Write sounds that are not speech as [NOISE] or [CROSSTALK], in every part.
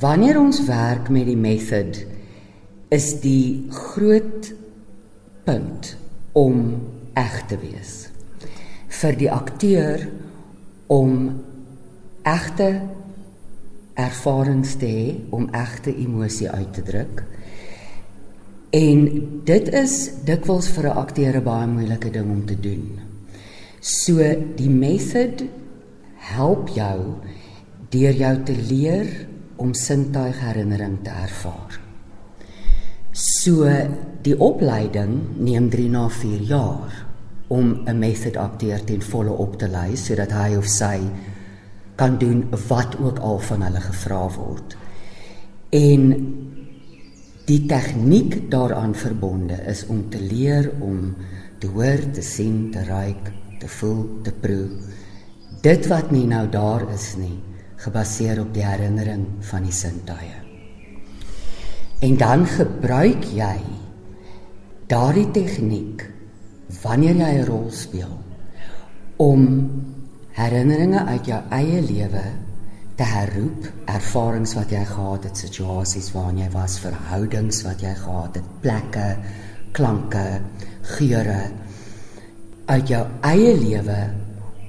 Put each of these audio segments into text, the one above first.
wanneer ons werk met die method is die groot punt om eg te wees. Vir die akteur om egte ervarings te hê om egte emosie uit te druk. En dit is dikwels vir 'n akteur 'n baie moeilike ding om te doen. So die method help jou deur jou te leer om sintuig herinnering te ervaar. So die opleiding neem 3 na 4 jaar om 'n method akteur ten volle op te lei sodat hy of sy kan doen wat ook al van hulle gevra word. En die tegniek daaraan verbonde is om te leer om te hoor, te sien, te ruik, te voel, te proe. Dit wat nie nou daar is nie, gebaseer op die herinnering van die sintuie. En dan gebruik jy daardie tegniek wanneer jy 'n rol speel om herinneringe uit jou eie lewe te herroep, ervarings wat jy gehad het, situasies waarin jy was, verhoudings wat jy gehad het, plekke, klanke, geure uit jou eie lewe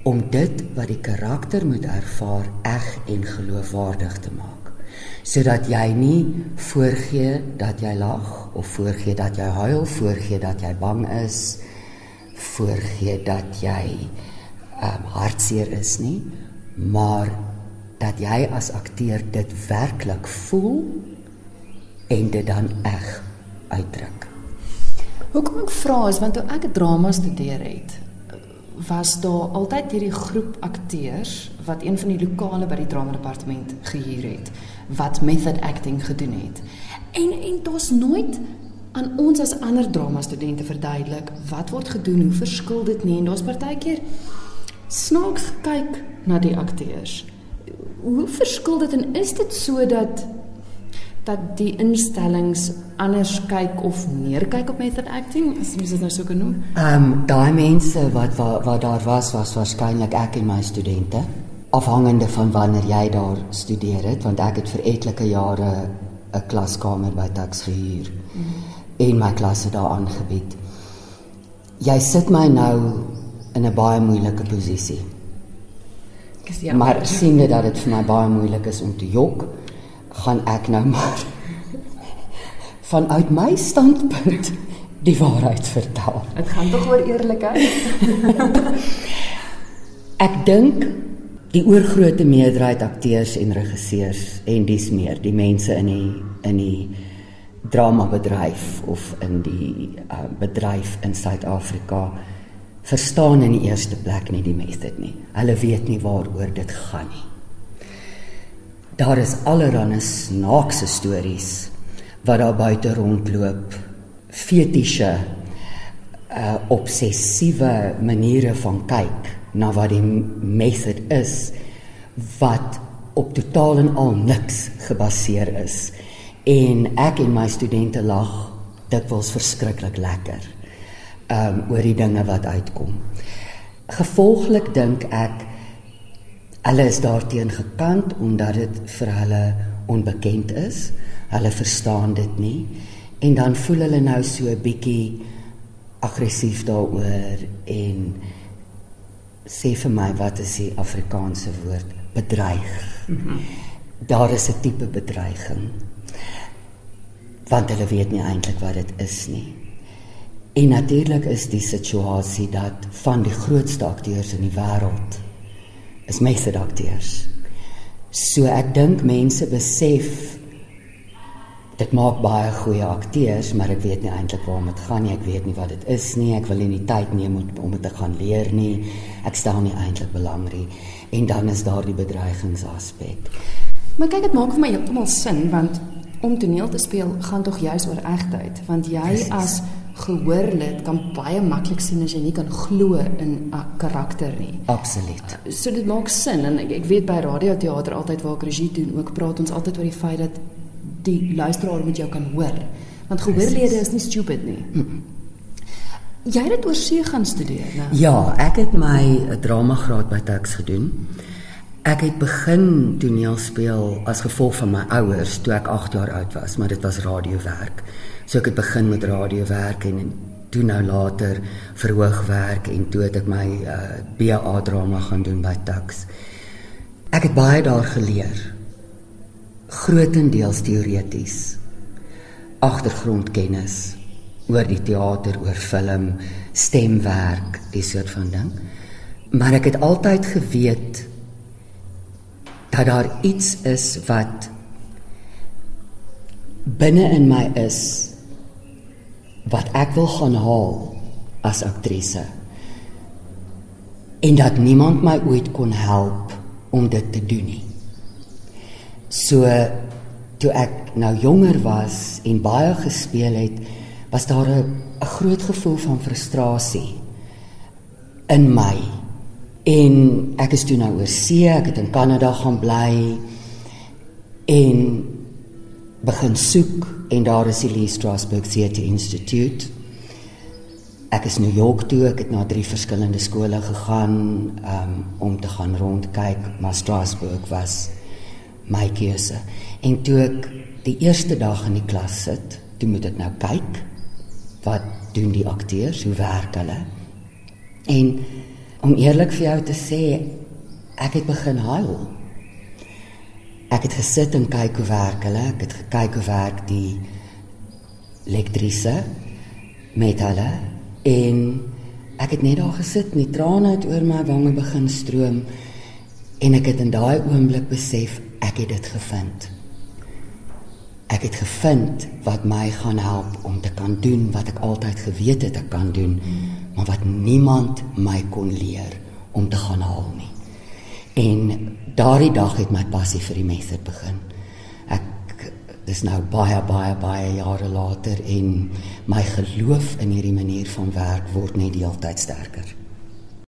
om dit wat die karakter moet ervaar eg en geloofwaardig te maak. Sodat jy nie voorgee dat jy lag of voorgee dat jy huil voorgee dat jy bang is voorgee dat jy um, hartseer is nie maar dat jy as akteur dit werklik voel en dit dan eg uitdruk. Hoekom ek vra is want toe ek drama studeer het was daar altyd hierdie groep akteurs wat een van die lokale by die drama departement gehuur het wat method acting gedoen het. En en daar's nooit aan ons as ander drama studente verduidelik wat word gedoen, hoe verskil dit nie en daar's partykeer snaaks gekyk na die akteurs. Hoe verskil dit en is dit so dat die instellings anders kyk of meer kyk op method acting as jy dit nou so kan noem. Ehm um, daai mense wat wat wat daar was was waarskynlik ek en my studente afhangende van wanneer jy daar studeer het want ek het vir etlike jare 'n klaskamer by Tax gehuur mm en my klasse daar aangebied. Jy sit my nou in 'n baie moeilike posisie. Maar sien jy dat dit vir my baie moeilik is om te jok? Gaan ek nou maar vanuit my standpunt die waarheid vertel. Dit gaan tog oor eerlikheid. [LAUGHS] ek dink die oorgrootste meerderheid akteurs en regisseurs en dis meer die mense in die in die drama bedryf of in die uh, bedryf in Suid-Afrika verstaan in die eerste plek nie die method nie. Hulle weet nie waaroor dit gaan nie daar is allerlei snaakse stories wat daar buite rondloop. Fetische uh, obsessiewe maniere van kyk na wat die method is wat op totaal en al niks gebaseer is. En ek en my studente lag dikwels verskriklik lekker um oor die dinge wat uitkom. Gevolglik dink ek Hulle is daarteen gekant omdat dit vir hulle onbekend is. Hulle verstaan dit nie en dan voel hulle nou so 'n bietjie aggressief daaroor en sê vir my wat is die Afrikaanse woord bedreig. Mm -hmm. Daar is 'n tipe bedreiging. Want hulle weet nie eintlik wat dit is nie. En natuurlik is die situasie dat van die grootste akteurs in die wêreld is method akteurs. So ek dink mense besef dit maak baie goeie akteurs, maar ek weet nie eintlik waarom dit gaan nie. Ek weet nie wat dit is nie. Ek wil nie tyd neem om dit te gaan leer nie. Ek stel nie eintlik belang nie. En dan is daar die bedreigingsaspek. Maar kyk dit maak vir my heeltemal sin want om toneel te speel gaan tog juis oor egtheid, want jy Precies. as gehoorlid kan baie maklik sien as jy nie kan glo in 'n karakter nie. Absoluut. So dit maak sin en ek, ek weet by radioteater altyd waar ek regie doen, ook praat ons altyd oor die feit dat die luisteraar moet jou kan hoor. Want gehoorlede is nie stupid nie. Mm. Jy het dit oor see gaan studeer, né? Ja, ek het my drama graad by Tuks gedoen. Ek het begin toneel speel as gevolg van my ouers toe ek 8 jaar oud was, maar dit was radiowerk. So ek het begin met radiowerk en toe nou later verhoogwerk en toe het ek my uh, BA drama gaan doen by Tuks. Ek het baie daar geleer. Grootendeels teoreties. Agtergrondkennis oor die teater, oor film, stemwerk, die soort van ding. Maar ek het altyd geweet dat daar iets is wat binne in my is wat ek wil gaan haal as aktrise. En dat niemand my ooit kon help om dit te doen nie. So toe ek nou jonger was en baie gespeel het, was daar 'n groot gevoel van frustrasie in my. En ek is toe nou oor see, ek het in Kanada gaan bly en begin soek en daar is die Lee Strasberg Theatre Institute. Ek is New York toe, ek het na drie verskillende skole gegaan um, om te gaan rondkyk, maar Strasberg was my keuse. En toe ek die eerste dag in die klas sit, toe moet ek nou kyk wat doen die akteurs, hoe werk hulle? En om eerlik vir jou te sê, ek het begin huil. Ek het gesit en kyk hoe werk hulle. Ek het gekyk hoe werk die elektrise met hulle en ek het net daar gesit en die trane het oor my wange begin stroom en ek het in daai oomblik besef ek het dit gevind. Ek het gevind wat my gaan help om te kan doen wat ek altyd geweet het ek kan doen, maar wat niemand my kon leer om te gaan haal nie. Daardie dag het my passie vir die method begin. Ek dis nou baie baie baie jare later en my geloof in hierdie manier van werk word net deeltyd sterker.